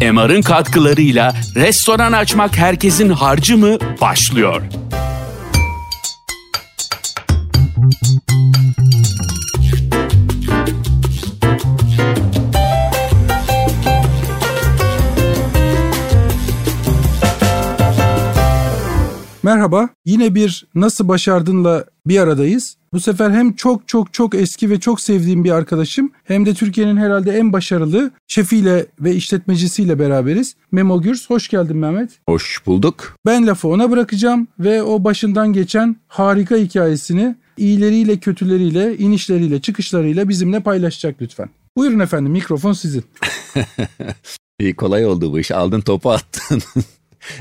MR'ın katkılarıyla restoran açmak herkesin harcı mı başlıyor. Merhaba, yine bir Nasıl Başardın'la bir aradayız. Bu sefer hem çok çok çok eski ve çok sevdiğim bir arkadaşım hem de Türkiye'nin herhalde en başarılı şefiyle ve işletmecisiyle beraberiz. Memo Gürs, hoş geldin Mehmet. Hoş bulduk. Ben lafı ona bırakacağım ve o başından geçen harika hikayesini iyileriyle kötüleriyle, inişleriyle çıkışlarıyla bizimle paylaşacak lütfen. Buyurun efendim mikrofon sizin. İyi kolay oldu bu iş. Aldın topu attın.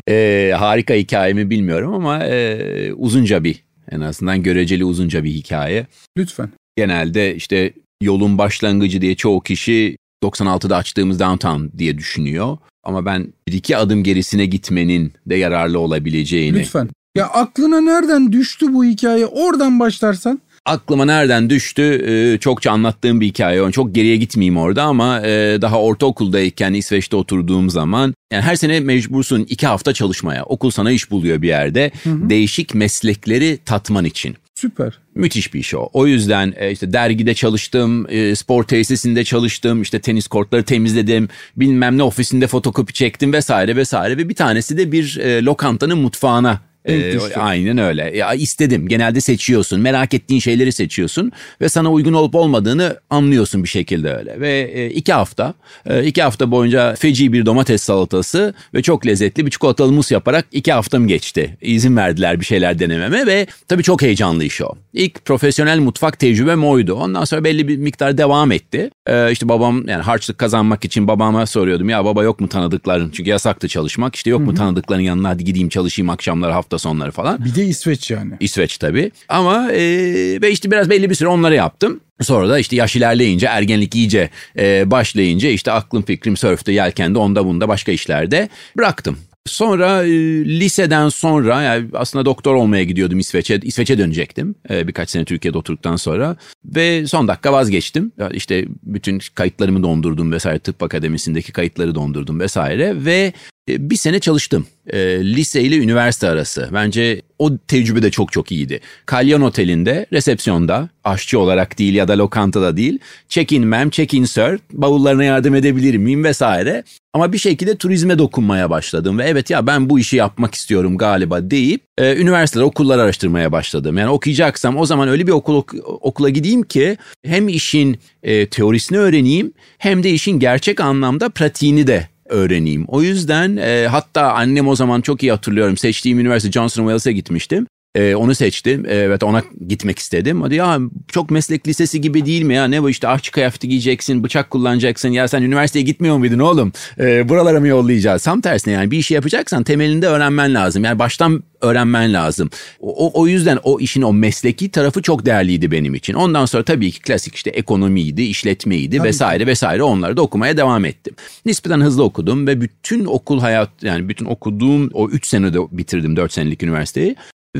e, harika hikayemi bilmiyorum ama e, uzunca bir en azından göreceli uzunca bir hikaye. Lütfen. Genelde işte yolun başlangıcı diye çoğu kişi 96'da açtığımız downtown diye düşünüyor. Ama ben bir iki adım gerisine gitmenin de yararlı olabileceğini. Lütfen. Ya aklına nereden düştü bu hikaye? Oradan başlarsan aklıma nereden düştü e, çokça anlattığım bir hikaye. Çok geriye gitmeyeyim orada ama e, daha ortaokuldayken İsveç'te oturduğum zaman yani her sene mecbursun iki hafta çalışmaya. Okul sana iş buluyor bir yerde. Hı hı. Değişik meslekleri tatman için. Süper. Müthiş bir iş o. O yüzden e, işte dergide çalıştım, spor tesisinde çalıştım, işte tenis kortları temizledim, bilmem ne ofisinde fotokopi çektim vesaire vesaire ve bir tanesi de bir lokantanın mutfağına ee, aynen öyle. Ya istedim. Genelde seçiyorsun. Merak ettiğin şeyleri seçiyorsun ve sana uygun olup olmadığını anlıyorsun bir şekilde öyle. Ve e, iki hafta, e, iki hafta boyunca feci bir domates salatası ve çok lezzetli bir çikolatalı mus yaparak iki haftam geçti. İzin verdiler bir şeyler denememe ve tabii çok heyecanlı iş o. İlk profesyonel mutfak tecrübem oydu. Ondan sonra belli bir miktar devam etti. Ee, işte babam yani harçlık kazanmak için babama soruyordum. Ya baba yok mu tanıdıkların? Çünkü yasaktı çalışmak. İşte yok Hı-hı. mu tanıdıkların yanına hadi gideyim çalışayım akşamları hafta sonları falan. Bir de İsveç yani. İsveç tabii. Ama e, ve işte biraz belli bir süre onları yaptım. Sonra da işte yaş ilerleyince, ergenlik iyice e, başlayınca işte aklım fikrim sörfte, yelkende, onda bunda başka işlerde bıraktım. Sonra e, liseden sonra yani aslında doktor olmaya gidiyordum İsveç'e. İsveç'e dönecektim e, birkaç sene Türkiye'de oturduktan sonra. Ve son dakika vazgeçtim. İşte bütün kayıtlarımı dondurdum vesaire. Tıp akademisindeki kayıtları dondurdum vesaire. Ve bir sene çalıştım. E, lise ile üniversite arası. Bence o tecrübe de çok çok iyiydi. Kalyan Oteli'nde resepsiyonda aşçı olarak değil ya da lokantada değil. Check-in ma'am, check-in sir, bavullarına yardım edebilir miyim vesaire. Ama bir şekilde turizme dokunmaya başladım ve evet ya ben bu işi yapmak istiyorum galiba deyip e, üniversiteler, okullar araştırmaya başladım. Yani okuyacaksam o zaman öyle bir okul okula gideyim ki hem işin e, teorisini öğreneyim hem de işin gerçek anlamda pratiğini de öğreneyim. O yüzden e, hatta annem o zaman çok iyi hatırlıyorum seçtiğim üniversite Johnson Wales'e gitmiştim. Ee, onu seçtim. Evet ona gitmek istedim. Hadi ya çok meslek lisesi gibi değil mi ya? Ne bu işte ahçı kıyafeti giyeceksin, bıçak kullanacaksın. Ya sen üniversiteye gitmiyor muydun oğlum? Ee, buralara mı yollayacağız? Tam tersine yani bir işi yapacaksan temelinde öğrenmen lazım. Yani baştan öğrenmen lazım. O, o yüzden o işin o mesleki tarafı çok değerliydi benim için. Ondan sonra tabii ki klasik işte ekonomiydi, işletmeydi tabii vesaire ki. vesaire onları da okumaya devam ettim. Nispeten hızlı okudum ve bütün okul hayat yani bütün okuduğum o 3 senede bitirdim 4 senelik üniversiteyi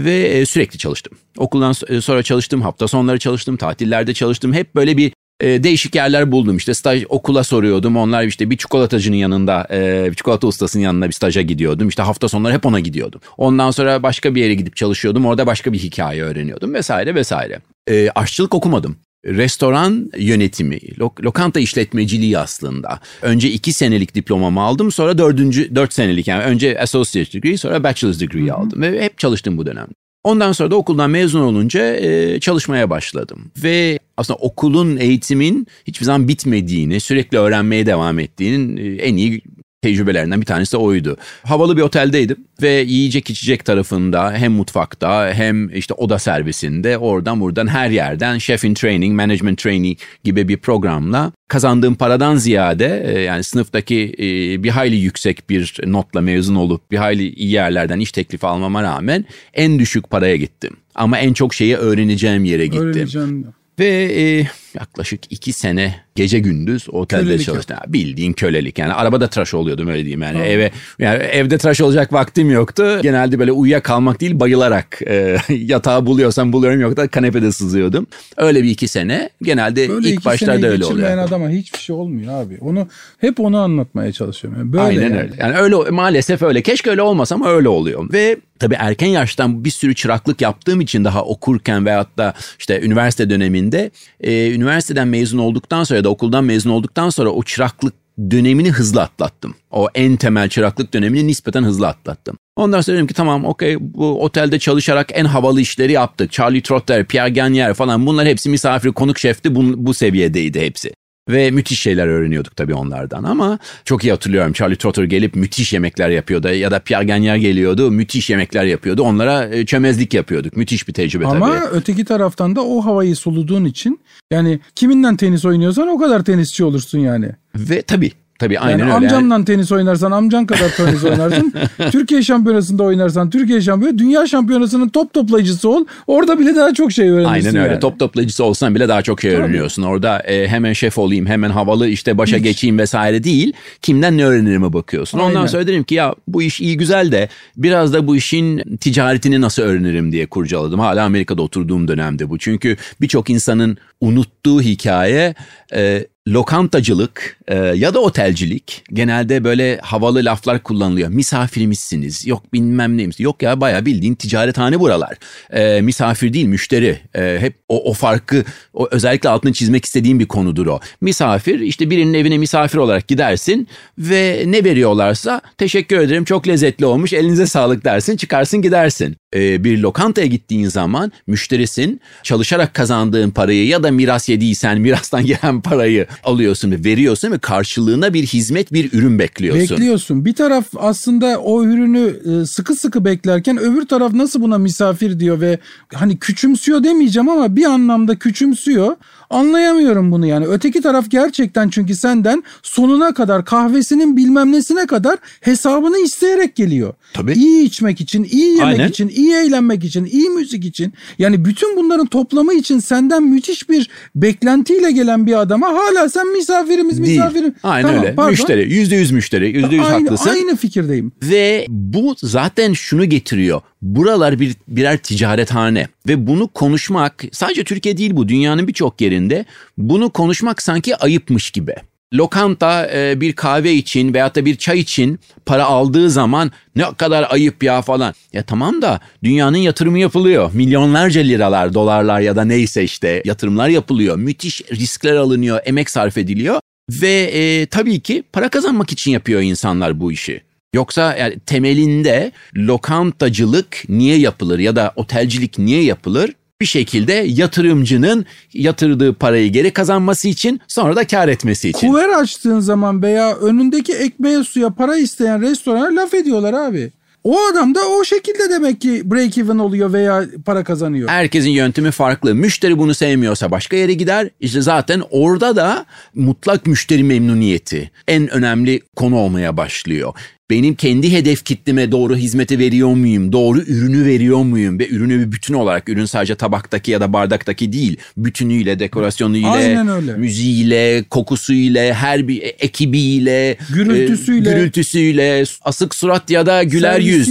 ve e, sürekli çalıştım. Okuldan e, sonra çalıştım, hafta sonları çalıştım, tatillerde çalıştım. Hep böyle bir e, değişik yerler buldum. İşte staj okula soruyordum. Onlar işte bir çikolatacının yanında, bir çikolata ustasının yanına bir staja gidiyordum. İşte hafta sonları hep ona gidiyordum. Ondan sonra başka bir yere gidip çalışıyordum. Orada başka bir hikaye öğreniyordum vesaire vesaire. E, aşçılık okumadım restoran yönetimi, lok- lokanta işletmeciliği aslında. Önce iki senelik diplomamı aldım sonra dördüncü, dört senelik yani önce associate degree sonra bachelor's degree aldım ve hep çalıştım bu dönem. Ondan sonra da okuldan mezun olunca e, çalışmaya başladım. Ve aslında okulun, eğitimin hiçbir zaman bitmediğini, sürekli öğrenmeye devam ettiğinin e, en iyi tecrübelerinden bir tanesi de oydu. Havalı bir oteldeydim ve yiyecek içecek tarafında hem mutfakta hem işte oda servisinde oradan buradan her yerden chef in training, management training gibi bir programla kazandığım paradan ziyade e, yani sınıftaki e, bir hayli yüksek bir notla mezun olup bir hayli iyi yerlerden iş teklifi almama rağmen en düşük paraya gittim. Ama en çok şeyi öğreneceğim yere gittim. Öğreneceğim. Ve e, yaklaşık iki sene gece gündüz otelde Kölelik çalıştım. Ya Bildiğin kölelik yani arabada tıraş oluyordum öyle diyeyim yani Tamam. eve yani evde tıraş olacak vaktim yoktu. Genelde böyle uyuyakalmak değil bayılarak e, yatağı buluyorsam buluyorum yok da kanepede sızıyordum. Öyle bir iki sene genelde Böyle ilk başlarda öyle oluyor. adama hiçbir şey olmuyor abi. Onu hep onu anlatmaya çalışıyorum. Yani böyle Aynen yani. öyle. Yani öyle maalesef öyle. Keşke öyle olmasa ama öyle oluyor. Ve tabii erken yaştan bir sürü çıraklık yaptığım için daha okurken veyahut da işte üniversite döneminde e, üniversiteden mezun olduktan sonra ya da okuldan mezun olduktan sonra o çıraklık dönemini hızlı atlattım. O en temel çıraklık dönemini nispeten hızlı atlattım. Ondan sonra dedim ki tamam okey bu otelde çalışarak en havalı işleri yaptık. Charlie Trotter, Pierre Gagnaire falan bunlar hepsi misafir konuk şefti bu, bu seviyedeydi hepsi. Ve müthiş şeyler öğreniyorduk tabii onlardan ama çok iyi hatırlıyorum. Charlie Trotter gelip müthiş yemekler yapıyordu ya da Pierre Gagnaire geliyordu müthiş yemekler yapıyordu. Onlara e, çömezlik yapıyorduk. Müthiş bir tecrübe Ama tabii. öteki taraftan da o havayı soluduğun için yani kiminden tenis oynuyorsan o kadar tenisçi olursun yani. Ve tabii tabii Yani aynen öyle. amcanla tenis oynarsan amcan kadar tenis oynarsın. Türkiye şampiyonasında oynarsan Türkiye şampiyonu, dünya şampiyonasının top toplayıcısı ol. Orada bile daha çok şey öğrenirsin Aynen öyle. yani. Top toplayıcısı olsan bile daha çok şey Tabii. öğreniyorsun. Orada e, hemen şef olayım, hemen havalı işte başa Hiç. geçeyim vesaire değil. Kimden ne öğrenirime bakıyorsun. Ondan Aynen. sonra dedim ki ya bu iş iyi güzel de biraz da bu işin ticaretini nasıl öğrenirim diye kurcaladım. Hala Amerika'da oturduğum dönemde bu. Çünkü birçok insanın unuttuğu hikaye e, lokantacılık e, ya da otelcilik genelde böyle havalı laflar kullanılıyor. Misafirimizsiniz yok bilmem neymiş. Yok ya bayağı bildiğin ticarethane buralar. E, misafir değil müşteri. E, hep o, o farkı o, özellikle altını çizmek istediğim bir konudur o. Misafir işte birinin evine misafir olarak gidersin ve ne veriyorlarsa teşekkür ederim çok lezzetli olmuş elinize sağlık dersin çıkarsın gidersin. E, bir lokantaya gittiğin zaman müşterisin çalışarak kazandığın parayı ya da miras yediysen mirastan gelen parayı alıyorsun ve veriyorsun ve karşılığına bir hizmet bir ürün bekliyorsun. Bekliyorsun. Bir taraf aslında o ürünü e, sıkı sıkı beklerken öbür taraf nasıl buna misafir diyor ve hani küçümsüyor demeyeceğim ama bir anlamda küçümsüyor. Anlayamıyorum bunu yani. Öteki taraf gerçekten çünkü senden sonuna kadar kahvesinin bilmem nesine kadar hesabını isteyerek geliyor. Tabii. İyi içmek için, iyi yemek Aynen. için, iyi eğlenmek için, iyi müzik için. Yani bütün bunların toplamı için senden müthiş bir beklentiyle gelen bir adama hala sen misafirimiz Değil. misafirim. Aynen Tamam, öyle. pardon. Müşteri. Yüzde yüz müşteri. Yüzde yüz haklısın. Aynı fikirdeyim. Ve bu zaten şunu getiriyor. Buralar bir birer ticarethane ve bunu konuşmak sadece Türkiye değil bu dünyanın birçok yerinde bunu konuşmak sanki ayıpmış gibi. Lokanta e, bir kahve için veyahut da bir çay için para aldığı zaman ne kadar ayıp ya falan. Ya tamam da dünyanın yatırımı yapılıyor. Milyonlarca liralar, dolarlar ya da neyse işte yatırımlar yapılıyor. Müthiş riskler alınıyor, emek sarf ediliyor. Ve e, tabii ki para kazanmak için yapıyor insanlar bu işi. Yoksa yani temelinde lokantacılık niye yapılır ya da otelcilik niye yapılır? Bir şekilde yatırımcının yatırdığı parayı geri kazanması için sonra da kar etmesi için. Kuver açtığın zaman veya önündeki ekmeğe suya para isteyen restorana laf ediyorlar abi. O adam da o şekilde demek ki break even oluyor veya para kazanıyor. Herkesin yöntemi farklı. Müşteri bunu sevmiyorsa başka yere gider. İşte zaten orada da mutlak müşteri memnuniyeti en önemli konu olmaya başlıyor. Benim kendi hedef kitleme doğru hizmeti veriyor muyum? Doğru ürünü veriyor muyum? Ve ürünü bir bütün olarak ürün sadece tabaktaki ya da bardaktaki değil. Bütünüyle, dekorasyonuyla, müziğiyle, kokusuyla, her bir ekibiyle, Gürültüsüyle. e, gürültüsüyle, asık surat ya da güler yüz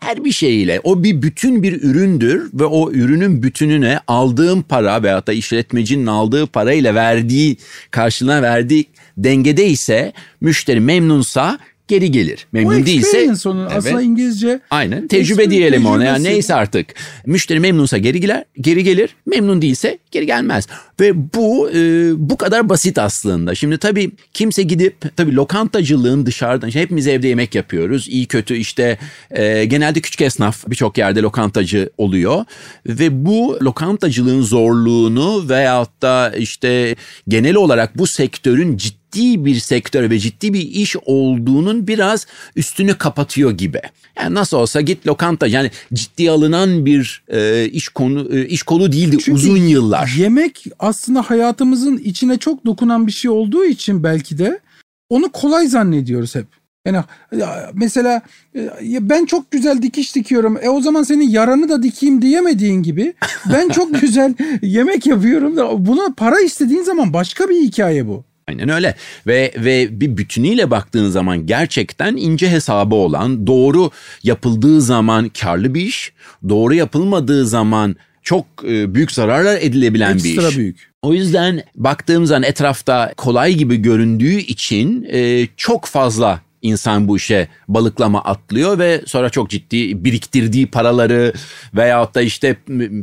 her bir şeyiyle o bir bütün bir üründür ve o ürünün bütününe aldığım para veyahut da işletmecinin aldığı parayla verdiği karşılığına verdiği dengede ise müşteri memnunsa geri gelir. O Memnun değilse experience onun Evet. aslında İngilizce. Aynen tecrübe diyelim ona yani neyse artık. Müşteri memnunsa geri gelir, geri gelir. Memnun değilse geri gelmez. Ve bu e, bu kadar basit aslında. Şimdi tabii kimse gidip tabii lokantacılığın dışarıdan işte hepimiz evde yemek yapıyoruz. İyi kötü işte e, genelde küçük esnaf birçok yerde lokantacı oluyor. Ve bu lokantacılığın zorluğunu veyahut da işte genel olarak bu sektörün ciddi ciddi bir sektör ve ciddi bir iş olduğunun biraz üstünü kapatıyor gibi. Yani nasıl olsa git lokanta yani ciddi alınan bir e, iş konu e, iş kolu değildi Çünkü uzun yıllar. Yemek aslında hayatımızın içine çok dokunan bir şey olduğu için belki de onu kolay zannediyoruz hep. Yani ya mesela e, ben çok güzel dikiş dikiyorum. E o zaman senin yaranı da dikeyim diyemediğin gibi ben çok güzel yemek yapıyorum da buna para istediğin zaman başka bir hikaye bu. Aynen öyle ve ve bir bütünüyle baktığın zaman gerçekten ince hesabı olan doğru yapıldığı zaman karlı bir iş, doğru yapılmadığı zaman çok e, büyük zararlar edilebilen Ekstra bir iş. büyük. O yüzden baktığım zaman etrafta kolay gibi göründüğü için e, çok fazla insan bu işe balıklama atlıyor ve sonra çok ciddi biriktirdiği paraları veyahut da işte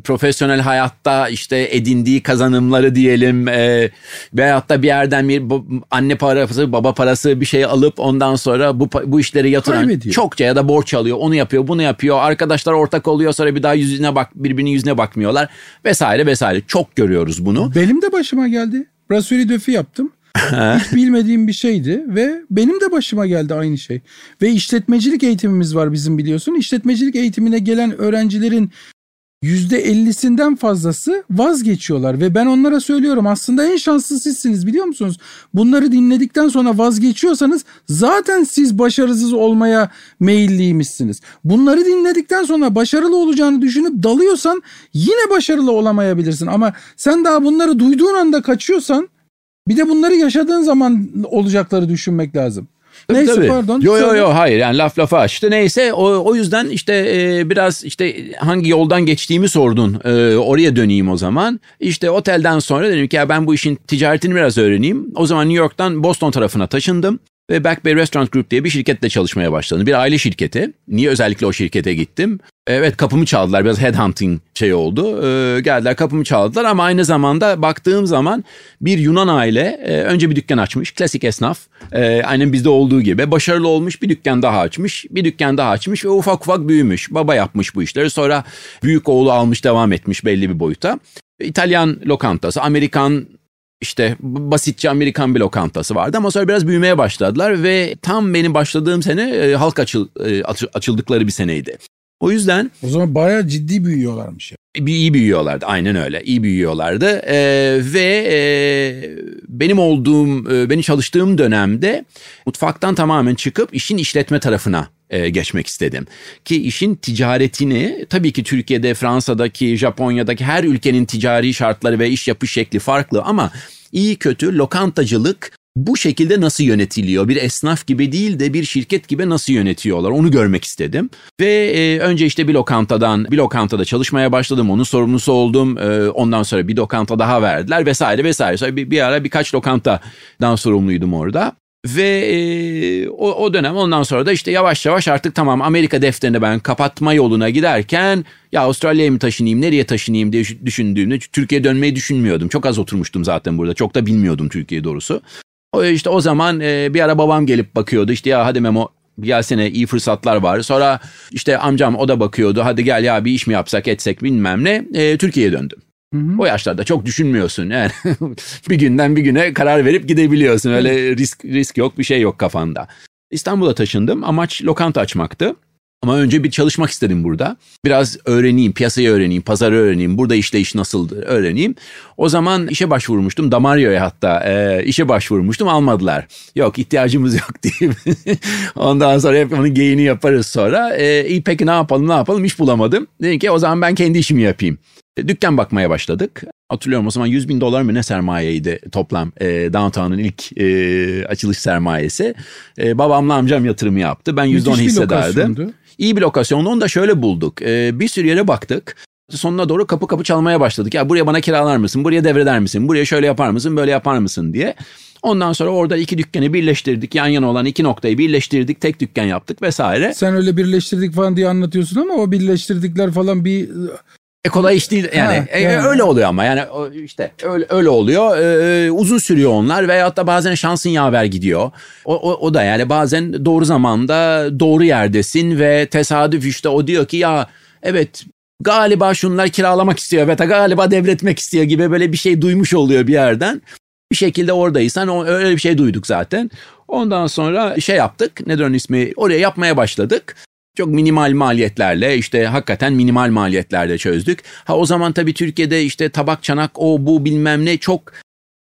profesyonel hayatta işte edindiği kazanımları diyelim e, veyahut da bir yerden bir anne parası baba parası bir şey alıp ondan sonra bu bu işleri yatıran Kaybediyor. çokça ya da borç alıyor onu yapıyor bunu yapıyor arkadaşlar ortak oluyor sonra bir daha yüzüne bak birbirinin yüzüne bakmıyorlar vesaire vesaire çok görüyoruz bunu. Benim de başıma geldi. Brasserie döfü yaptım. Hiç bilmediğim bir şeydi ve benim de başıma geldi aynı şey. Ve işletmecilik eğitimimiz var bizim biliyorsun. İşletmecilik eğitimine gelen öğrencilerin %50'sinden fazlası vazgeçiyorlar ve ben onlara söylüyorum aslında en şanslı sizsiniz biliyor musunuz? Bunları dinledikten sonra vazgeçiyorsanız zaten siz başarısız olmaya meyilliymişsiniz. Bunları dinledikten sonra başarılı olacağını düşünüp dalıyorsan yine başarılı olamayabilirsin ama sen daha bunları duyduğun anda kaçıyorsan bir de bunları yaşadığın zaman olacakları düşünmek lazım. Tabii, Neyse tabii. pardon. Yo yo yo hayır yani laf lafa açtı. Neyse o, o yüzden işte e, biraz işte hangi yoldan geçtiğimi sordun. E, oraya döneyim o zaman. İşte otelden sonra dedim ki ya ben bu işin ticaretini biraz öğreneyim. O zaman New York'tan Boston tarafına taşındım. Ve Back Bay Restaurant Group diye bir şirketle çalışmaya başladım. Bir aile şirketi. Niye özellikle o şirkete gittim? Evet kapımı çaldılar. Biraz headhunting şey oldu. Ee, geldiler kapımı çaldılar ama aynı zamanda baktığım zaman bir Yunan aile e, önce bir dükkan açmış. Klasik esnaf. E, aynen bizde olduğu gibi. Başarılı olmuş bir dükkan daha açmış. Bir dükkan daha açmış ve ufak ufak büyümüş. Baba yapmış bu işleri. Sonra büyük oğlu almış devam etmiş belli bir boyuta. İtalyan lokantası, Amerikan işte basitçe Amerikan bir lokantası vardı ama sonra biraz büyümeye başladılar ve tam benim başladığım sene e, halk açıl, e, açı- açıldıkları bir seneydi. O yüzden O zaman bayağı ciddi büyüyorlarmış ya. bir iyi büyüyorlardı aynen öyle iyi büyüyorlardı Ee, ve e, benim olduğum e, benim çalıştığım dönemde mutfaktan tamamen çıkıp işin işletme tarafına e, geçmek istedim. Ki işin ticaretini tabii ki Türkiye'de, Fransa'daki, Japonya'daki her ülkenin ticari şartları ve iş yapış şekli farklı ama iyi kötü lokantacılık bu şekilde nasıl yönetiliyor? Bir esnaf gibi değil de bir şirket gibi nasıl yönetiyorlar? Onu görmek istedim. Ve e, önce işte bir lokantadan, bir lokantada çalışmaya başladım. Onun sorumlusu oldum. E, ondan sonra bir lokanta daha verdiler vesaire vesaire. Sonra bir, bir ara birkaç lokantadan sorumluydum orada. Ve e, o, o dönem ondan sonra da işte yavaş yavaş artık tamam Amerika defterini ben kapatma yoluna giderken ya Avustralya'ya mı taşınayım nereye taşınayım diye düşündüğümde Türkiye'ye dönmeyi düşünmüyordum. Çok az oturmuştum zaten burada çok da bilmiyordum Türkiye doğrusu. O işte o zaman e, bir ara babam gelip bakıyordu işte ya hadi Memo gelsene iyi fırsatlar var. Sonra işte amcam o da bakıyordu hadi gel ya bir iş mi yapsak etsek bilmem ne e, Türkiye'ye döndüm. O yaşlarda çok düşünmüyorsun yani bir günden bir güne karar verip gidebiliyorsun öyle risk risk yok bir şey yok kafanda. İstanbul'a taşındım amaç lokanta açmaktı. Ama önce bir çalışmak istedim burada. Biraz öğreneyim, piyasayı öğreneyim, pazarı öğreneyim, burada işleyiş nasıldır öğreneyim. O zaman işe başvurmuştum, Damario'ya hatta e, işe başvurmuştum, almadılar. Yok ihtiyacımız yok diyeyim. Ondan sonra hep onun geyini yaparız sonra. E, iyi peki ne yapalım ne yapalım iş bulamadım. Dedim ki o zaman ben kendi işimi yapayım. E, Dükkan bakmaya başladık. Hatırlıyorum o zaman 100 bin dolar mı ne sermayeydi toplam e, Downtown'un ilk e, açılış sermayesi. E, babamla amcam yatırımı yaptı. Ben %10 Müthiş bir hissedardım. lokasyondu. İyi bir lokasyonda onu da şöyle bulduk. Ee, bir sürü yere baktık. Sonuna doğru kapı kapı çalmaya başladık. Ya buraya bana kiralar mısın? Buraya devreder misin? Buraya şöyle yapar mısın? Böyle yapar mısın diye. Ondan sonra orada iki dükkanı birleştirdik. Yan yana olan iki noktayı birleştirdik. Tek dükkan yaptık vesaire. Sen öyle birleştirdik falan diye anlatıyorsun ama o birleştirdikler falan bir E kolay iş değil yani. Ha, E, yani. öyle oluyor ama yani işte öyle, öyle oluyor. Ee, uzun sürüyor onlar veyahut da bazen şansın yaver gidiyor. O, o, o da yani bazen doğru zamanda doğru yerdesin ve tesadüf işte o diyor ki ya evet galiba şunlar kiralamak istiyor ve galiba devretmek istiyor gibi böyle bir şey duymuş oluyor bir yerden. Bir şekilde oradaysan öyle bir şey duyduk zaten. Ondan sonra şey yaptık. Nedir onun ismi? Oraya yapmaya başladık. Çok minimal maliyetlerle işte hakikaten minimal maliyetlerle çözdük. Ha o zaman tabii Türkiye'de işte tabak çanak o bu bilmem ne çok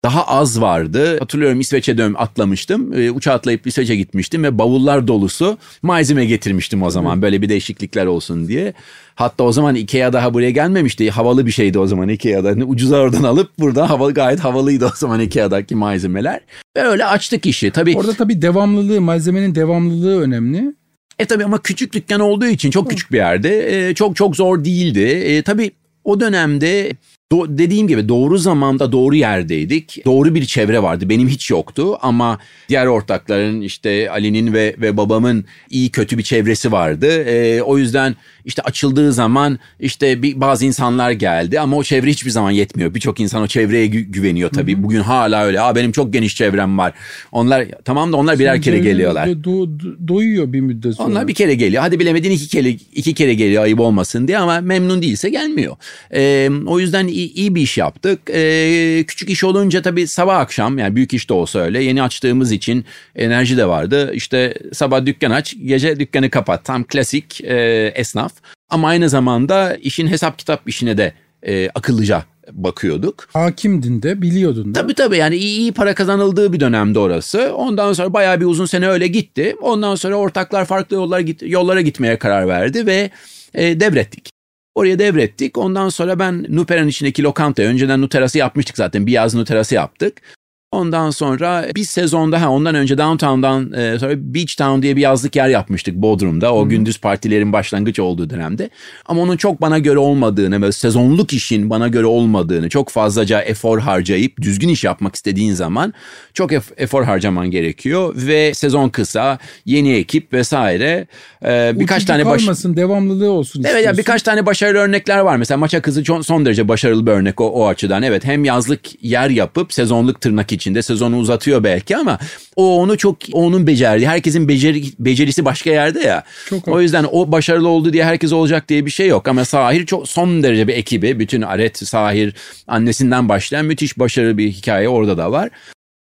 daha az vardı. Hatırlıyorum İsveç'e dön atlamıştım. E, uçağa atlayıp İsveç'e gitmiştim ve bavullar dolusu malzeme getirmiştim o zaman. Böyle bir değişiklikler olsun diye. Hatta o zaman Ikea daha buraya gelmemişti. Havalı bir şeydi o zaman Ikea'da. Hani ucuza oradan alıp burada havalı gayet havalıydı o zaman Ikea'daki malzemeler. Ve öyle açtık işi. Tabii Orada tabii devamlılığı, malzemenin devamlılığı önemli. E tabii ama küçük dükkan olduğu için çok küçük bir yerde e, çok çok zor değildi. E, tabii o dönemde do- dediğim gibi doğru zamanda doğru yerdeydik. Doğru bir çevre vardı. Benim hiç yoktu ama diğer ortakların işte Ali'nin ve ve babamın iyi kötü bir çevresi vardı. E, o yüzden işte açıldığı zaman işte bir, bazı insanlar geldi ama o çevre hiçbir zaman yetmiyor. Birçok insan o çevreye gü- güveniyor tabii. Bugün hala öyle. Aa benim çok geniş çevrem var. Onlar tamam da onlar birer kere Böyle geliyorlar. do- do- doyuyor bir müddet sonra. Onlar bir kere geliyor. Hadi bilemedin iki kere iki kere geliyor ayıp olmasın diye ama memnun değilse gelmiyor. Ee, o yüzden iyi, iyi bir iş yaptık. Ee, küçük iş olunca tabii sabah akşam yani büyük iş de olsa öyle yeni açtığımız için enerji de vardı. İşte sabah dükkan aç, gece dükkanı kapat. Tam klasik e, esnaf. Ama aynı zamanda işin hesap kitap işine de e, akıllıca bakıyorduk. Hakimdin de biliyordun da. Tabii tabii yani iyi, iyi para kazanıldığı bir dönemde orası. Ondan sonra bayağı bir uzun sene öyle gitti. Ondan sonra ortaklar farklı yollara, git, yollara gitmeye karar verdi ve e, devrettik. Oraya devrettik. Ondan sonra ben Nupera'nın içindeki lokantaya önceden Nuterası yapmıştık zaten. Bir yaz Nuterası yaptık. Ondan sonra bir sezonda ha ondan önce Downtown'dan e, sonra Beach Town diye bir yazlık yer yapmıştık Bodrum'da. O gündüz partilerin başlangıç olduğu dönemde. Ama onun çok bana göre olmadığını ve sezonluk işin bana göre olmadığını, çok fazlaca efor harcayıp düzgün iş yapmak istediğin zaman çok ef- efor harcaman gerekiyor ve sezon kısa, yeni ekip vesaire. E, birkaç Uçucu tane baş kalmasın, devamlılığı olsun Evet ya istiyorsun. birkaç tane başarılı örnekler var. Mesela Maça Kızı çok- son derece başarılı bir örnek o, o açıdan. Evet hem yazlık yer yapıp sezonluk tırnak içinde sezonu uzatıyor belki ama o onu çok onun becerdiği. Herkesin beceri, becerisi başka yerde ya. Çok o yüzden o başarılı oldu diye herkes olacak diye bir şey yok. Ama Sahir çok son derece bir ekibi. Bütün Aret, Sahir annesinden başlayan müthiş başarılı bir hikaye orada da var.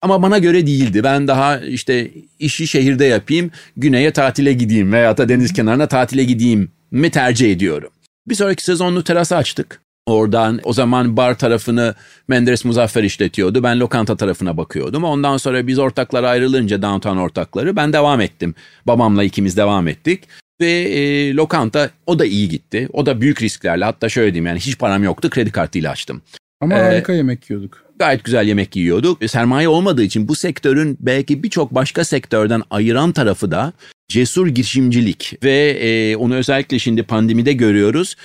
Ama bana göre değildi. Ben daha işte işi şehirde yapayım, güneye tatile gideyim veya da deniz kenarına tatile gideyim mi tercih ediyorum. Bir sonraki sezonlu terası açtık. Oradan o zaman bar tarafını Menderes Muzaffer işletiyordu. Ben lokanta tarafına bakıyordum. Ondan sonra biz ortaklar ayrılınca downtown ortakları ben devam ettim. Babamla ikimiz devam ettik. Ve e, lokanta o da iyi gitti. O da büyük risklerle hatta şöyle diyeyim yani hiç param yoktu kredi kartıyla açtım Ama Ee, harika yemek yiyorduk. gayet güzel yemek yiyorduk. E, Sermaye olmadığı için bu sektörün belki birçok başka sektörden ayıran tarafı da cesur girişimcilik ve e, onu özellikle şimdi pandemide görüyoruz.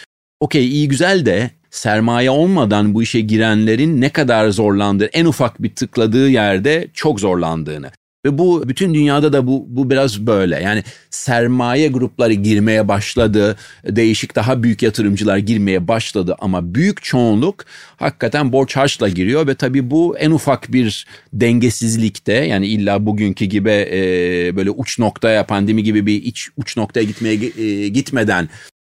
Okey iyi güzel de sermaye olmadan bu işe girenlerin ne kadar zorlandığı, en ufak bir tıkladığı yerde çok zorlandığını. Ve bu bütün dünyada da bu, bu biraz böyle. Yani sermaye grupları girmeye başladı. Değişik daha büyük yatırımcılar girmeye başladı. Ama büyük çoğunluk hakikaten borç harçla giriyor. Ve tabii bu en ufak bir dengesizlikte yani illa bugünkü gibi e, böyle uç noktaya pandemi gibi bir iç uç noktaya gitmeye e, gitmeden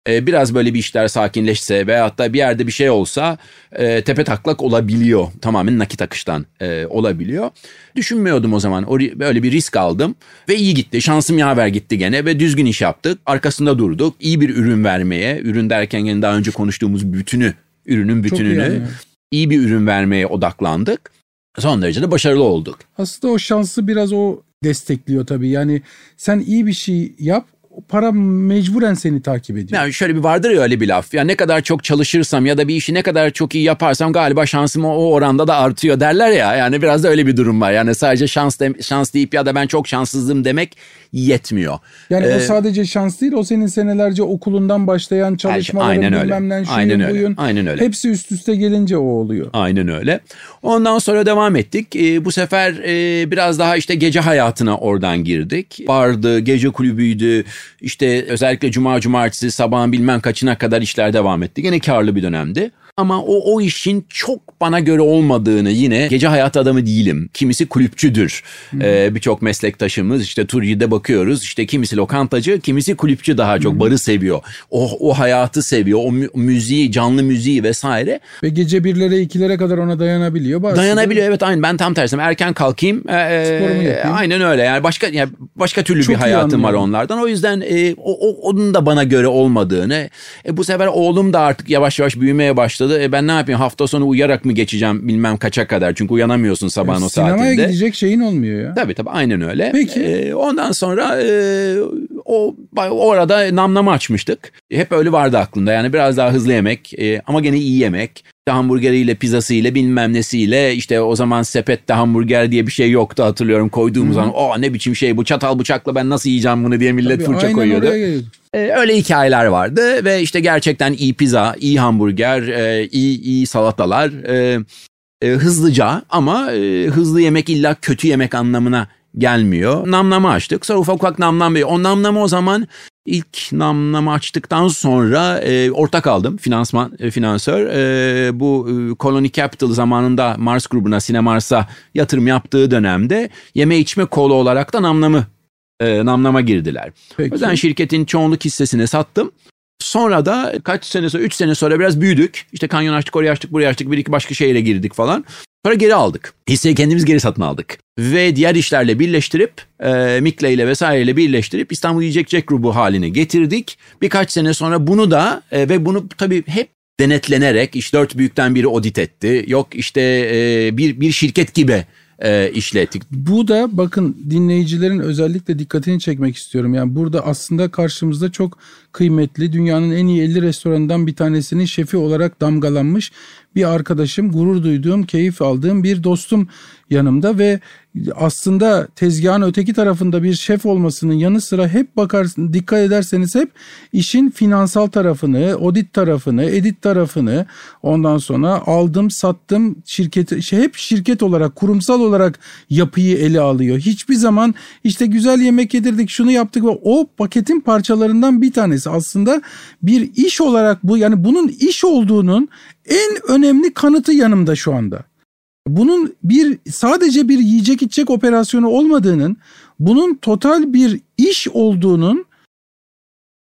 e, biraz böyle bir işler sakinleşse veyahut da bir yerde bir şey olsa e, tepe taklak olabiliyor. Tamamen nakit akıştan e, olabiliyor. Düşünmüyordum o zaman. O, böyle bir risk aldım ve iyi gitti. Şansım yaver gitti gene ve düzgün iş yaptık. Arkasında durduk. İyi bir ürün vermeye, ürün derken gene daha önce konuştuğumuz bütünü, ürünün Çok iyi bütününü anlıyorum. iyi bir ürün vermeye odaklandık. Son derece de başarılı olduk. Aslında o şansı biraz o destekliyor tabii. Yani sen iyi bir şey yap, para mecburen seni takip ediyor. Yani şöyle bir vardır ya öyle bir laf. Ya ne kadar çok çalışırsam ya da bir işi ne kadar çok iyi yaparsam galiba şansım o oranda da artıyor derler ya. Yani biraz da öyle bir durum var. Yani sadece şans de, şans deyip ya da ben çok şanssızım demek yetmiyor. Yani o Ee, sadece şans değil, o senin senelerce okulundan başlayan çalışmaların aynen öyle. bilmem şuyun Aynen öyle. buyun. Aynen öyle. Hepsi üst üste gelince o oluyor. Aynen öyle. Ondan sonra devam ettik. Ee, bu sefer e, biraz daha işte gece hayatına oradan girdik. Bardı, gece kulübüydü. İşte özellikle cuma cumartesi sabahın bilmem kaçına kadar işler devam etti. Gene karlı bir dönemdi. Ama o, o işin çok bana göre olmadığını yine gece hayat adamı değilim. Kimisi kulüpçüdür. Ee, Birçok meslektaşımız işte Turiye'de bakıyoruz. İşte kimisi lokantacı, kimisi kulüpçü daha çok barı seviyor. O, o hayatı seviyor. O mü- müziği, canlı müziği vesaire. Ve gece birlere ikilere kadar ona dayanabiliyor. Bazısı da- Dayanabiliyor evet aynı ben tam tersim erken kalkayım e, e, Sporumu yapayım. aynen öyle yani başka yani başka türlü Çok bir hayatım var onlardan o yüzden e, o, o- onun da bana göre olmadığını e, bu sefer oğlum da artık yavaş yavaş büyümeye başladı başladı. E ben ne yapayım hafta sonu uyuyarak mı geçeceğim bilmem kaça kadar. Çünkü uyanamıyorsun sabahın o Sinemaya saatinde. gidecek şeyin olmuyor ya. Tabii tabii aynen öyle. Peki. E, ondan sonra e, o, o arada namlama açmıştık. Hep öyle vardı aklımda. Yani biraz daha hızlı yemek e, ama gene iyi yemek. İşte hamburgeriyle pizzasıyla bilmem nesiyle. İşte o zaman sepette hamburger diye bir şey yoktu hatırlıyorum koyduğumuz zaman o ne biçim şey bu? Çatal bıçakla ben nasıl yiyeceğim bunu diye millet Tabii, fırça koyuyordu. Ee, öyle hikayeler vardı ve işte gerçekten iyi pizza, iyi hamburger, e, iyi iyi salatalar, e, e, hızlıca ama e, hızlı yemek illa kötü yemek anlamına gelmiyor. Namlama açtık. Sonra ufak ufak namlama. O namlama o zaman ilk namlama açtıktan sonra e, ortak aldım. Finansman, e, finansör. E, bu e, Colony Capital zamanında Mars grubuna, Sinemars'a yatırım yaptığı dönemde yeme içme kolu olarak da namlamı e, namlama girdiler. Peki. O yüzden şirketin çoğunluk hissesini sattım. Sonra da kaç sene sonra, 3 sene sonra biraz büyüdük. İşte kanyon açtık, oraya açtık, buraya açtık, bir iki başka şehre girdik falan. Sonra geri aldık. Hisseyi kendimiz geri satın aldık. Ve diğer işlerle birleştirip, e, Mikle ile vesaireyle birleştirip İstanbul Yiyecek Jack grubu haline getirdik. Birkaç sene sonra bunu da e, ve bunu tabii hep denetlenerek, işte dört büyükten biri audit etti. Yok işte e, bir, bir şirket gibi e, işlettik. Bu da bakın dinleyicilerin özellikle dikkatini çekmek istiyorum. Yani burada aslında karşımızda çok kıymetli dünyanın en iyi 50 restoranından bir tanesinin şefi olarak damgalanmış bir arkadaşım, gurur duyduğum, keyif aldığım bir dostum yanımda ve aslında tezgahın öteki tarafında bir şef olmasının yanı sıra hep bakarsın dikkat ederseniz hep işin finansal tarafını, audit tarafını, edit tarafını ondan sonra aldım, sattım şirketi şey hep şirket olarak, kurumsal olarak yapıyı ele alıyor. Hiçbir zaman işte güzel yemek yedirdik, şunu yaptık ve o paketin parçalarından bir tanesi aslında bir iş olarak bu yani bunun iş olduğunun en önemli kanıtı yanımda şu anda. Bunun bir sadece bir yiyecek içecek operasyonu olmadığının, bunun total bir iş olduğunun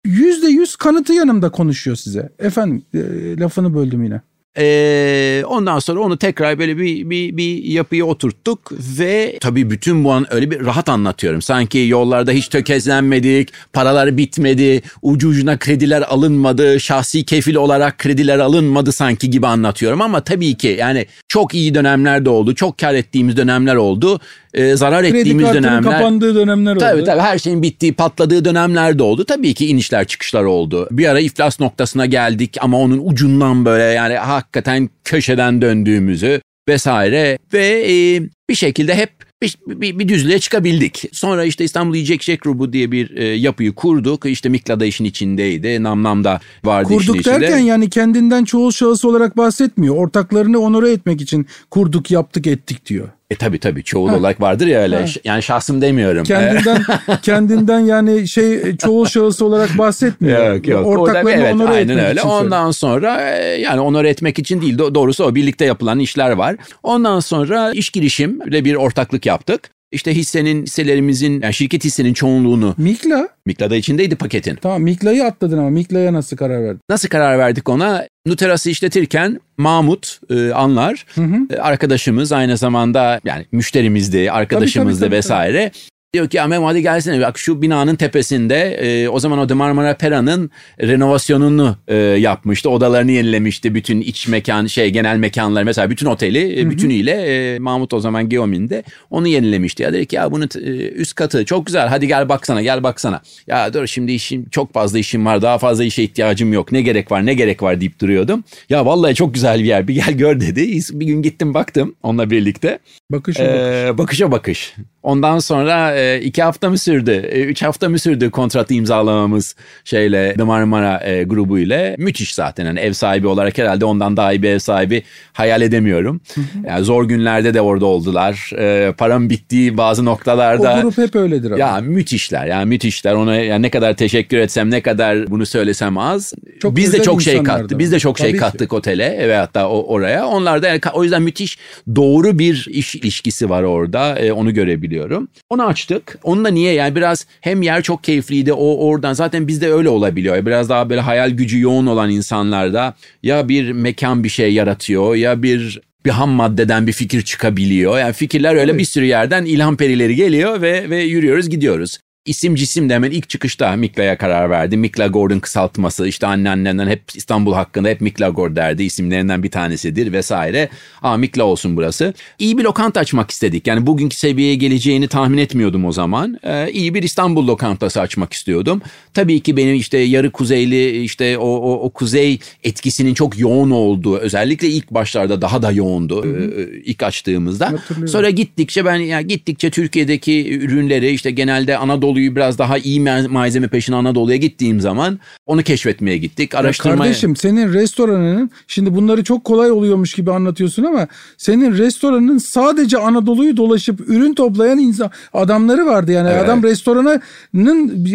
yüzde yüz kanıtı yanımda konuşuyor size. Efendim e, lafını böldüm yine. Ee, ondan sonra onu tekrar böyle bir, bir, bir yapıya oturttuk ve tabii bütün bu an öyle bir rahat anlatıyorum. Sanki yollarda hiç tökezlenmedik, paralar bitmedi, ucu ucuna krediler alınmadı, şahsi kefil olarak krediler alınmadı sanki gibi anlatıyorum. Ama tabii ki yani çok iyi dönemler de oldu, çok kar ettiğimiz dönemler oldu, ee, zarar Kredi ettiğimiz dönemler. kapandığı dönemler oldu. Tabii tabii her şeyin bittiği, patladığı dönemler de oldu. Tabii ki inişler çıkışlar oldu. Bir ara iflas noktasına geldik ama onun ucundan böyle yani hakikaten köşeden döndüğümüzü vesaire ve e, bir şekilde hep bir, bir, bir düzlüğe çıkabildik. Sonra işte İstanbul Yiyecek Jack grubu diye bir e, yapıyı kurduk. İşte Mikla da işin içindeydi. Namnam da vardı işin Kurduk içinde. derken yani kendinden çoğul şahıs olarak bahsetmiyor. Ortaklarını onore etmek için kurduk, yaptık, ettik diyor. E tabii tabii çoğul olarak vardır ya öyle. Ha. Yani şahsım demiyorum. Kendinden kendinden yani şey çoğul şahıs olarak bahsetmiyor. Yok yok. Ortaklarını evet, onore aynen etmek öyle. için. Ondan sonra e, yani onore etmek için değil do- doğrusu o birlikte yapılan işler var. Ondan sonra iş girişimle bir ortaklık yaptık. İşte hissenin hisselerimizin yani şirket hissenin çoğunluğunu Mikla Mikla'da içindeydi paketin. tamam Mikla'yı atladın ama Mikla'ya nasıl karar verdin? Nasıl karar verdik ona? Nuteras'ı işletirken Mahmut e, Anlar Hı hı. e, arkadaşımız aynı zamanda yani müşterimizdi, arkadaşımızdı tabii, tabii. vesaire. Diyor ki Memo hadi gelsene bak şu binanın tepesinde e, o zaman o de Marmara Pera'nın renovasyonunu e, yapmıştı. Odalarını yenilemişti. Bütün iç mekan şey genel mekanlar mesela bütün oteli e, bütünüyle e, Mahmut o zaman Geomin'de onu yenilemişti. Ya dedi ki ya bunun e, üst katı çok güzel hadi gel baksana gel baksana. Ya dur şimdi işim çok fazla işim var daha fazla işe ihtiyacım yok ne gerek var ne gerek var deyip duruyordum. Ya vallahi çok güzel bir yer bir gel gör dedi. Bir gün gittim baktım onunla birlikte. Bakışın Ee, bakışa bakış. Ondan sonra e, iki hafta mı sürdü? E, üç hafta mı sürdü kontratı imzalamamız şeyle The Marmara e, grubu ile? Müthiş zaten. Yani ev sahibi olarak herhalde ondan daha iyi bir ev sahibi hayal edemiyorum. Yani zor günlerde de orada oldular. E, param bittiği bazı noktalarda. O grup hep öyledir ama. Ya müthişler yani müthişler ona yani ne kadar teşekkür etsem ne kadar bunu söylesem az. Çok Biz de çok şey kattı. Biz de çok Tabii şey ki. kattık otele ve hatta o, oraya. Onlar da yani o yüzden müthiş doğru bir iş ilişkisi var orada. E, onu görebiliyorum. Onu açtık. Onu da niye yani biraz hem yer çok keyifliydi. O oradan zaten bizde öyle olabiliyor. Biraz daha böyle hayal gücü yoğun olan insanlarda ya bir mekan bir şey yaratıyor ya bir bir ham maddeden bir fikir çıkabiliyor. Yani fikirler öyle Tabii. bir sürü yerden ilham perileri geliyor ve ve yürüyoruz gidiyoruz. İsim cisim de hemen ilk çıkışta Mikla'ya karar verdi. Mikla Gordon kısaltması işte anneannenden hep İstanbul hakkında hep Mikla Gord derdi. isimlerinden bir tanesidir vesaire. Aa Mikla olsun burası. İyi bir lokanta açmak istedik. Yani bugünkü seviyeye geleceğini tahmin etmiyordum o zaman. Ee, iyi bir İstanbul lokantası açmak istiyordum. Tabii ki benim işte yarı kuzeyli işte o, o, o kuzey etkisinin çok yoğun olduğu özellikle ilk başlarda daha da yoğundu hı hı. E, ilk açtığımızda. Sonra gittikçe ben yani gittikçe Türkiye'deki ürünleri işte genelde Anadolu'yu biraz daha iyi malzeme peşine Anadolu'ya gittiğim zaman onu keşfetmeye gittik. Araştırmaya... kardeşim senin restoranının şimdi bunları çok kolay oluyormuş gibi anlatıyorsun ama senin restoranın sadece Anadolu'yu dolaşıp ürün toplayan insan adamları vardı yani evet. adam restoranının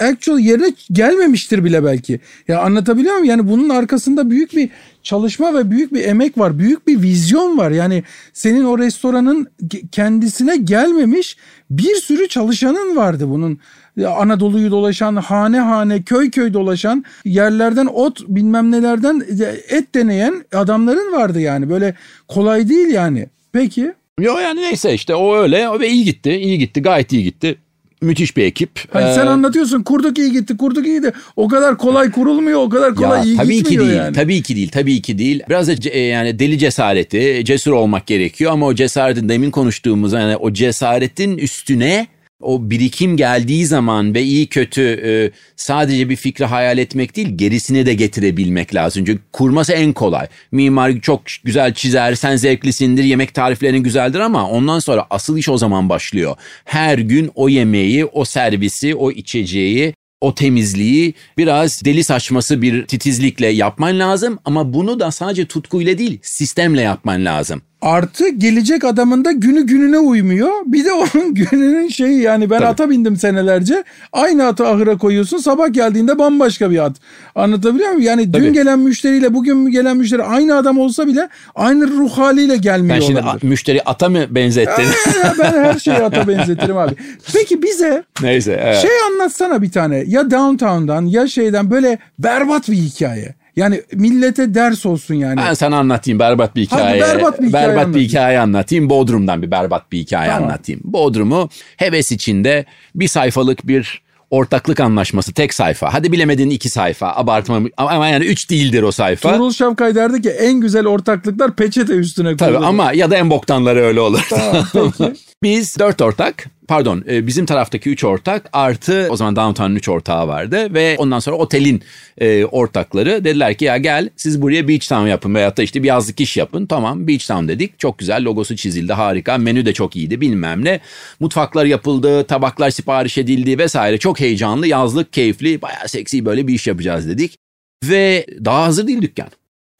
actual yerine gelmemiştir bile belki. Ya anlatabiliyor muyum? Yani bunun arkasında büyük bir çalışma ve büyük bir emek var. Büyük bir vizyon var. Yani senin o restoranın kendisine gelmemiş bir sürü çalışanın vardı bunun. Anadolu'yu dolaşan, hane hane, köy köy dolaşan, yerlerden ot bilmem nelerden et deneyen adamların vardı yani. Böyle kolay değil yani. Peki. Yo yani neyse işte o öyle ve iyi gitti, iyi gitti, gayet iyi gitti müthiş bir ekip. Hani ee, sen anlatıyorsun kurduk iyi gitti kurduk iyi de o kadar kolay kurulmuyor o kadar kolay ya, iyi tabii gitmiyor ki değil, yani. Tabii ki değil tabii ki değil. Biraz da e, yani deli cesareti cesur olmak gerekiyor ama o cesaretin demin konuştuğumuz yani o cesaretin üstüne o birikim geldiği zaman ve iyi kötü e, sadece bir fikri hayal etmek değil gerisini de getirebilmek lazım. Çünkü kurması en kolay. Mimar çok güzel çizer, sen zevklisindir, yemek tariflerin güzeldir ama ondan sonra asıl iş o zaman başlıyor. Her gün o yemeği, o servisi, o içeceği o temizliği biraz deli saçması bir titizlikle yapman lazım ama bunu da sadece tutkuyla değil sistemle yapman lazım. Artı gelecek adamın da günü gününe uymuyor. Bir de onun gününün şeyi yani ben Tabii. ata bindim senelerce. Aynı atı ahıra koyuyorsun. Sabah geldiğinde bambaşka bir at. Anlatabiliyor muyum? Yani Tabii. dün gelen müşteriyle bugün gelen müşteri aynı adam olsa bile aynı ruh haliyle gelmiyor Ben şimdi olabilir. müşteri ata mı benzettin? ben her şeyi ata benzetirim abi. Peki bize Neyse, evet. şey anlatsana bir tane. Ya Downtown'dan ya şeyden böyle berbat bir hikaye. Yani millete ders olsun yani. Ben sana anlatayım berbat bir hikaye. Hadi berbat bir hikaye Berbat anlatayım. bir hikaye anlatayım. Bodrum'dan bir berbat bir hikaye tamam. anlatayım. Bodrum'u heves içinde bir sayfalık bir ortaklık anlaşması tek sayfa. Hadi bilemedin iki sayfa. Abartma ama yani üç değildir o sayfa. Tuğrul Şavkay derdi ki en güzel ortaklıklar peçete üstüne kurulur. Tabii ama ya da en boktanları öyle olur. Tamam. Biz dört ortak pardon e, bizim taraftaki üç ortak artı o zaman Downtown'un üç ortağı vardı ve ondan sonra otelin e, ortakları dediler ki ya gel siz buraya Beach Town yapın veyahut da işte bir yazlık iş yapın. Tamam Beach Town dedik çok güzel logosu çizildi harika menü de çok iyiydi bilmem ne. Mutfaklar yapıldı tabaklar sipariş edildi vesaire çok heyecanlı yazlık keyifli bayağı seksi böyle bir iş yapacağız dedik. Ve daha hazır değil dükkan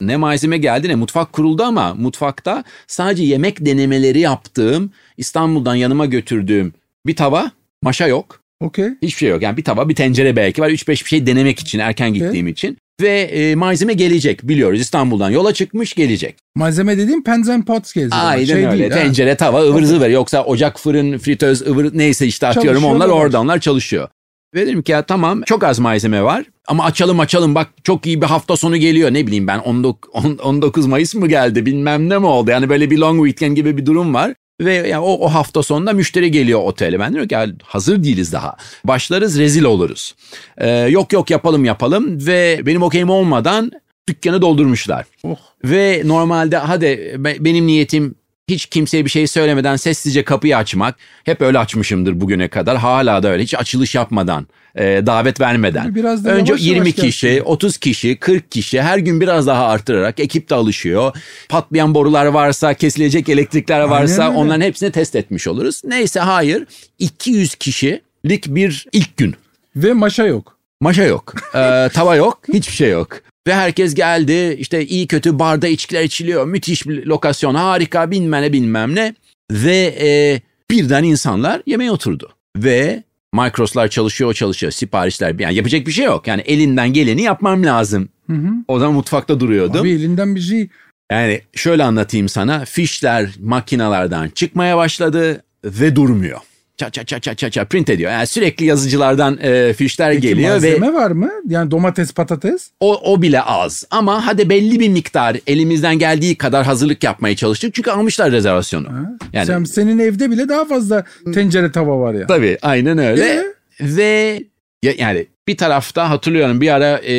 ne malzeme geldi ne mutfak kuruldu ama mutfakta sadece yemek denemeleri yaptığım İstanbul'dan yanıma götürdüğüm bir tava, maşa yok. Okey. Hiçbir şey yok. Yani bir tava, bir tencere belki var. 3-5 bir şey denemek için, erken gittiğim okay. için. Ve e, malzeme gelecek biliyoruz. İstanbul'dan yola çıkmış gelecek. Malzeme dediğim pans and pots gelecek. Aynen şey öyle. Değil, Tencere, ha? tava, ıvır zıvır. Yoksa ocak, fırın, fritöz, ıvır neyse işte atıyorum onlar orada onlar çalışıyor. Ve dedim ki ya tamam çok az malzeme var ama açalım açalım bak çok iyi bir hafta sonu geliyor ne bileyim ben 19 Mayıs mı geldi bilmem ne mi oldu yani böyle bir long weekend gibi bir durum var. Ve yani o, o hafta sonunda müşteri geliyor otele. Ben diyorum ki hazır değiliz daha. Başlarız rezil oluruz. Ee, yok yok yapalım yapalım ve benim okeyim olmadan dükkanı doldurmuşlar. Oh. Ve normalde hadi benim niyetim hiç kimseye bir şey söylemeden sessizce kapıyı açmak. Hep öyle açmışımdır bugüne kadar. Hala da öyle. Hiç açılış yapmadan, e, davet vermeden. Biraz da Önce yavaş 20 yavaş kişi, gelsin. 30 kişi, 40 kişi her gün biraz daha artırarak ekip de alışıyor. Patlayan borular varsa, kesilecek elektrikler varsa Aynen onların hepsini test etmiş oluruz. Neyse hayır. 200 kişilik bir ilk gün. Ve maşa yok. Maşa yok. Ee, tava yok. Hiçbir şey yok. Ve herkes geldi işte iyi kötü barda içkiler içiliyor. Müthiş bir lokasyon harika bilmem ne bilmem ne. Ve e, birden insanlar yemeğe oturdu. Ve Micros'lar çalışıyor çalışıyor siparişler yani yapacak bir şey yok. Yani elinden geleni yapmam lazım. Hı hı. O zaman mutfakta duruyordum. Abi elinden bir şey. Yani şöyle anlatayım sana fişler makinalardan çıkmaya başladı ve durmuyor ça ça ça ça ça ça print ediyor. Yani sürekli yazıcılardan e, fişler Peki, geliyor malzeme ve malzeme var mı? Yani domates, patates? O o bile az. Ama hadi belli bir miktar elimizden geldiği kadar hazırlık yapmaya çalıştık. Çünkü almışlar rezervasyonu. Ha. Yani Sen, senin evde bile daha fazla tencere tava var ya. Tabii aynen öyle. Ee? Ve yani bir tarafta hatırlıyorum bir ara e,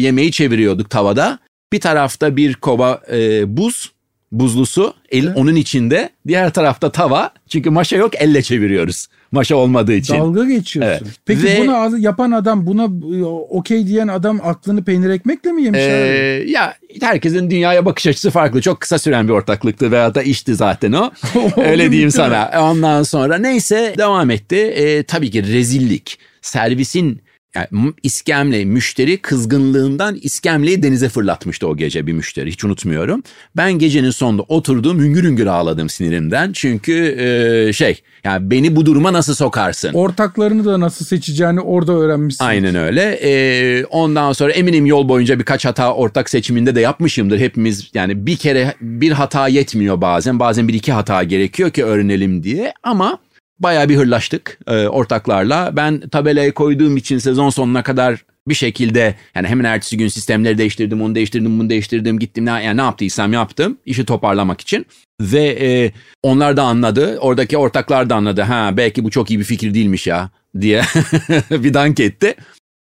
yemeği çeviriyorduk tavada. Bir tarafta bir kova e, buz, buzlu su, el, evet. onun içinde. Diğer tarafta tava. Çünkü maşa yok elle çeviriyoruz. Maşa olmadığı için. Dalga geçiyorsun. Evet. Peki Ve, bunu yapan adam buna e, okey diyen adam aklını peynir ekmekle mi yemiş? E, ya herkesin dünyaya bakış açısı farklı. Çok kısa süren bir ortaklıktı veya da işti zaten o. Öyle diyeyim sana. Ondan sonra neyse devam etti. E, tabii ki rezillik. Servisin yani iskemle müşteri kızgınlığından iskemleyi denize fırlatmıştı o gece bir müşteri hiç unutmuyorum. Ben gecenin sonunda oturdum hüngür hüngür ağladım sinirimden çünkü e, şey yani beni bu duruma nasıl sokarsın? Ortaklarını da nasıl seçeceğini orada öğrenmişsin. Aynen öyle. E, ondan sonra eminim yol boyunca birkaç hata ortak seçiminde de yapmışımdır. Hepimiz yani bir kere bir hata yetmiyor bazen bazen bir iki hata gerekiyor ki öğrenelim diye ama Bayağı bir hırlaştık e, ortaklarla. Ben tabelaya koyduğum için sezon sonuna kadar bir şekilde yani hemen ertesi gün sistemleri değiştirdim, onu değiştirdim, bunu değiştirdim, gittim ne, yani ne yaptıysam yaptım işi toparlamak için. Ve e, onlar da anladı, oradaki ortaklar da anladı. Ha belki bu çok iyi bir fikir değilmiş ya diye bir dank etti.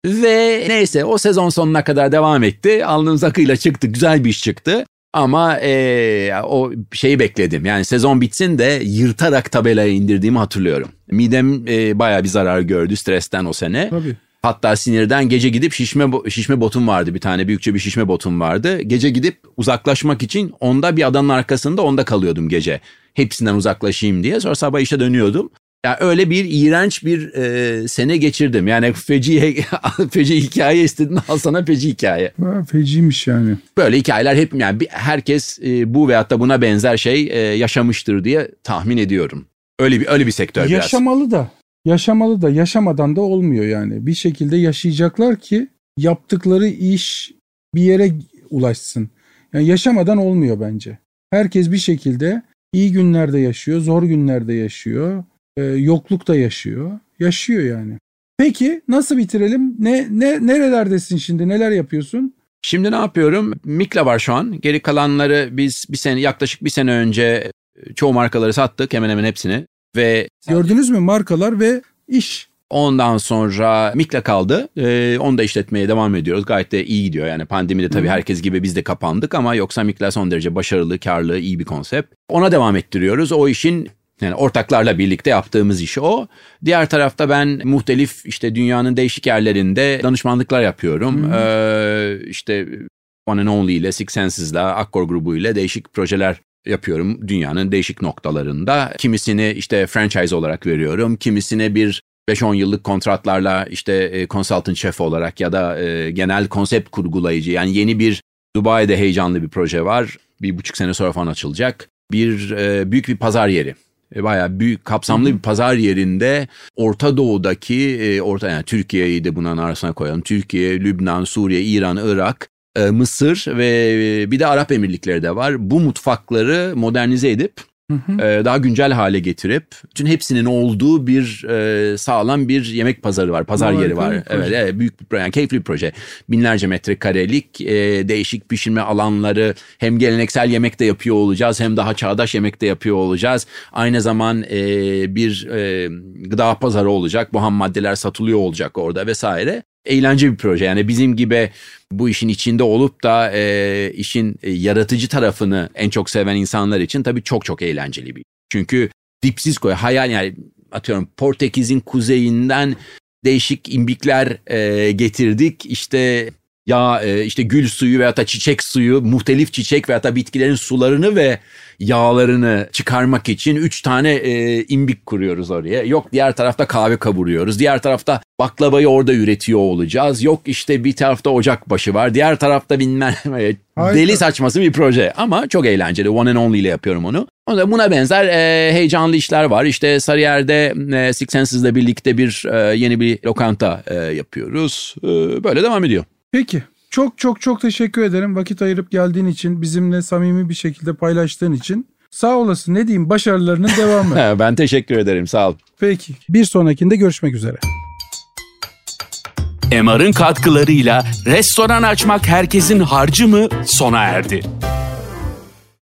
Ve neyse o sezon sonuna kadar devam etti. Alnımız akıyla çıktı, güzel bir iş çıktı. Ama e, o şeyi bekledim. Yani sezon bitsin de yırtarak tabelayı indirdiğimi hatırlıyorum. Midem e, bayağı bir zarar gördü stresten o sene. Tabii. Hatta sinirden gece gidip şişme şişme botum vardı bir tane büyükçe bir şişme botum vardı. Gece gidip uzaklaşmak için onda bir adanın arkasında onda kalıyordum gece. Hepsinden uzaklaşayım diye. Sonra sabah işe dönüyordum. Yani öyle bir iğrenç bir e, sene geçirdim. Yani feci feci hikaye istedin al sana feci hikaye. Ha, feciymiş yani. Böyle hikayeler hep yani bir, herkes e, bu veyahut da buna benzer şey e, yaşamıştır diye tahmin ediyorum. Öyle bir öyle bir sektör Yaşamalı biraz. da. Yaşamalı da yaşamadan da olmuyor yani. Bir şekilde yaşayacaklar ki yaptıkları iş bir yere ulaşsın. Yani yaşamadan olmuyor bence. Herkes bir şekilde iyi günlerde yaşıyor, zor günlerde yaşıyor e, yoklukta yaşıyor. Yaşıyor yani. Peki nasıl bitirelim? Ne, ne nerelerdesin şimdi? Neler yapıyorsun? Şimdi ne yapıyorum? Mikla var şu an. Geri kalanları biz bir sene yaklaşık bir sene önce çoğu markaları sattık hemen hemen hepsini ve gördünüz mü markalar ve iş. Ondan sonra Mikla kaldı. Ee, onu da işletmeye devam ediyoruz. Gayet de iyi gidiyor. Yani pandemide tabii herkes gibi biz de kapandık ama yoksa Mikla son derece başarılı, karlı, iyi bir konsept. Ona devam ettiriyoruz. O işin yani ortaklarla birlikte yaptığımız iş o. Diğer tarafta ben muhtelif işte dünyanın değişik yerlerinde danışmanlıklar yapıyorum. Hmm. Ee, işte One and Only ile Six Senses'la Akkor grubu ile değişik projeler yapıyorum dünyanın değişik noktalarında. Kimisini işte franchise olarak veriyorum. Kimisine bir 5-10 yıllık kontratlarla işte e, consultant şef olarak ya da e, genel konsept kurgulayıcı yani yeni bir Dubai'de heyecanlı bir proje var. Bir buçuk sene sonra falan açılacak. Bir e, büyük bir pazar yeri bayağı büyük kapsamlı bir pazar yerinde Orta Doğu'daki e, orta yani Türkiye'yi de bunun arasına koyalım. Türkiye, Lübnan, Suriye, İran, Irak, e, Mısır ve bir de Arap Emirlikleri de var. Bu mutfakları modernize edip Hı hı. daha güncel hale getirip bütün hepsinin olduğu bir e, sağlam bir yemek pazarı var, pazar yeri var. Evet, evet, büyük bir proje, yani keyifli bir proje. Binlerce metrekarelik e, değişik pişirme alanları, hem geleneksel yemek de yapıyor olacağız, hem daha çağdaş yemek de yapıyor olacağız. Aynı zaman e, bir e, gıda pazarı olacak, bu ham maddeler satılıyor olacak orada vesaire eğlence bir proje. Yani bizim gibi bu işin içinde olup da e, işin e, yaratıcı tarafını en çok seven insanlar için tabii çok çok eğlenceli bir. Çünkü dipsiz koy hayal yani atıyorum Portekiz'in kuzeyinden değişik imbikler e, getirdik. İşte ya e, işte gül suyu veya da çiçek suyu, muhtelif çiçek veya da bitkilerin sularını ve yağlarını çıkarmak için üç tane e, imbik kuruyoruz oraya. Yok diğer tarafta kahve kavuruyoruz. Diğer tarafta baklavayı orada üretiyor olacağız. Yok işte bir tarafta ocak başı var. Diğer tarafta bilmem deli saçması bir proje ama çok eğlenceli. One and Only ile yapıyorum onu. Buna benzer e, heyecanlı işler var. İşte Sarıyer'de e, Six Senses'le birlikte bir e, yeni bir lokanta e, yapıyoruz. E, böyle devam ediyor. Peki. Çok çok çok teşekkür ederim vakit ayırıp geldiğin için, bizimle samimi bir şekilde paylaştığın için. Sağ olasın ne diyeyim başarılarının devamı. ben teşekkür ederim sağ ol. Peki bir sonrakinde görüşmek üzere. MR'ın katkılarıyla restoran açmak herkesin harcı mı sona erdi.